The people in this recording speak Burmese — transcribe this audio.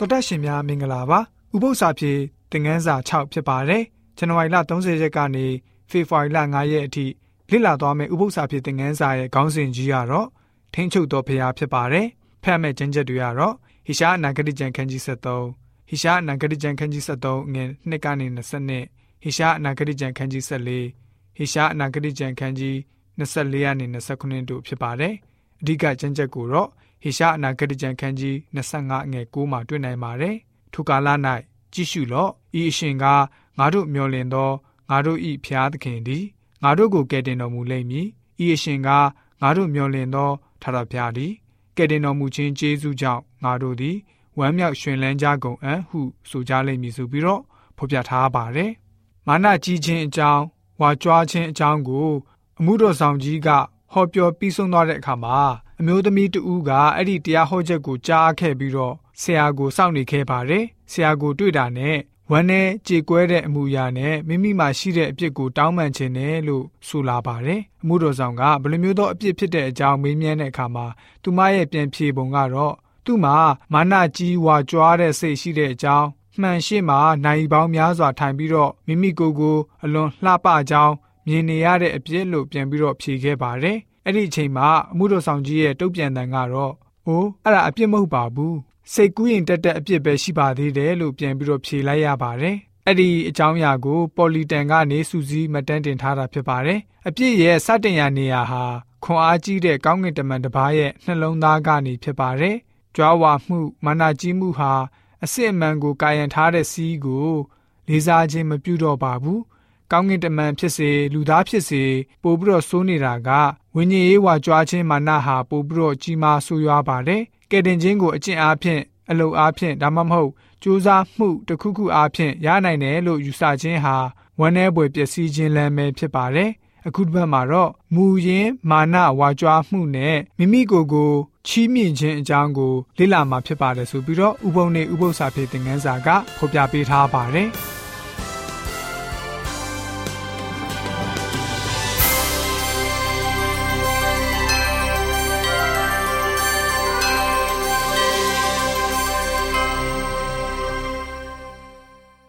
တော်တက်ရှင်များမင်္ဂလာပါဥပု္ပ္ပစာဖြေသင်ငန်းစာ6ဖြစ်ပါတယ်ဇန်နဝါရီလ30ရက်ကနေဖေဖော်ဝါရီလ9ရက်အထိလေ့လာသွားမယ့်ဥပု္ပ္ပစာဖြေသင်ငန်းစာရဲ့ခေါင်းစဉ်ကြီးကတော့ထင်းချုပ်တော်ဖရာဖြစ်ပါတယ်ဖတ်မဲ့ကျမ်းချက်တွေကတော့ဟိရှားအနာဂတိကျမ်းခန်းကြီး73ဟိရှားအနာဂတိကျမ်းခန်းကြီး73ငွေ2ကနေ20ဟိရှားအနာဂတိကျမ်းခန်းကြီး14ဟိရှားအနာဂတိကျမ်းခန်းကြီး24ကနေ29တို့ဖြစ်ပါတယ် အဓိကကျမ်းချက်ကိုတော့ဟေရှာအနာဂတိကျမ်းခန်းကြီး25ငယ်6မှာတွေ့နိုင်ပါတယ်။ထိုကာလ၌ကြည့်ရှုလော့ဤအရှင်ကငါတို့မျှော်လင့်သောငါတို့ဤဖျားသခင်သည်ငါတို့ကိုကယ်တင်တော်မူလိမ့်မည်။ဤအရှင်ကငါတို့မျှော်လင့်သောထာဝရဘုရားသည်ကယ်တင်တော်မူခြင်းကျေးဇူးကြောင့်ငါတို့သည်ဝမ်းမြောက်ရွှင်လန်းကြကုန်အံ့ဟုဆိုကြလိမ့်မည်ဆိုပြီးတော့ဖော်ပြထားပါတယ်။မာနကြီးခြင်းအကြောင်းဝါကြွားခြင်းအကြောင်းကို အမှုတော်ဆောင်ကြီးက ဟောပြောပြီးဆုံးသွားတဲ့အခါမှာအမျိုးသမီးတဦးကအဲ့ဒီတရားဟောချက်ကိုကြားခဲ့ပြီးတော့ဆရာကိုစောင့်နေခဲ့ပါတယ်ဆရာကိုတွေ့တာနဲ့ဝမ်းနဲ့ကြေကွဲတဲ့အမှုရာနဲ့မိမိမှာရှိတဲ့အပြစ်ကိုတောင်းပန်ခြင်းနဲ့လို့ဆိုလာပါတယ်အမှုတော်ဆောင်ကဘယ်လိုမျိုးသောအပြစ်ဖြစ်တဲ့အကြောင်းမေးမြန်းတဲ့အခါမှာသူမရဲ့ပြန်ဖြေပုံကတော့သူ့မှာမာနကြီးဝါကြွားတဲ့စိတ်ရှိတဲ့အကြောင်းမှန်ရှိမှနိုင်ပေါင်းများစွာထိုင်ပြီးတော့မိမိကိုယ်ကိုအလွန်လှပကြောင်း မြင်နေရတဲ့အပြစ်လို့ပြန်ပြီးတော့ဖြေခဲ့ပါတယ်အဲ့ဒီအချိန်မှာအမှုတော်ဆောင်ကြီးရဲ့တုတ်ပြန်တန်ကတော့အိုးအဲ့ဒါအပြစ်မဟုတ်ပါဘူးစိတ်ကူးရင်တက်တက်အပြစ်ပဲရှိပါသေးတယ်လို့ပြန်ပြီးတော့ဖြေလိုက်ရပါတယ်အဲ့ဒီအကြောင်းအရာကိုပေါ်လီတန်ကနေစူးစီးမတန်းတင်ထားတာဖြစ်ပါတယ်အပြစ်ရဲ့စတင်ရနေရာဟာခွန်အားကြီးတဲ့ကောင်းကင်တမန်တစ်ပါးရဲ့နှလုံးသားကနေဖြစ်ပါတယ်ကြွားဝါမှုမာနကြီးမှုဟာအစစ်အမှန်ကိုကာယံထားတဲ့စီးကိုလေးစားခြင်းမပြုတော့ပါဘူး ကောင်းကင်တမန်ဖြစ်စေလူသားဖြစ်စေပို့ပြီးတော့စိုးနေတာကဝိညာဉ်ရေးဝါကြွားခြင်းမာနဟာပို့ပြီးတော့ကြီးမားဆိုးရွားပါတယ်။ကယ်တင်ခြင်းကိုအကျင့်အားဖြင့်အလုပ်အားဖြင့်ဒါမှမဟုတ်ကြိုးစားမှုတစ်ခုခုအားဖြင့်ရနိုင်တယ်လို့ယူဆခြင်းဟာဝမ်းနည်းပွေပျက်စီးခြင်းလမ်းပဲဖြစ်ပါတယ်။အခုတစ်ပတ်မှာတော့မူရင်းမာနဝါကြွားမှုနဲ့မိမိကိုယ်ကိုချီးမြှင့်ခြင်းအကြောင်းကိုလေ့လာမှာဖြစ်ပါတယ်ဆိုပြီးတော့ဥပုံနေဥပု္ပ္ပစာဖြစ်တဲ့ငန်းစာကဖော်ပြပေးထားပါတယ်။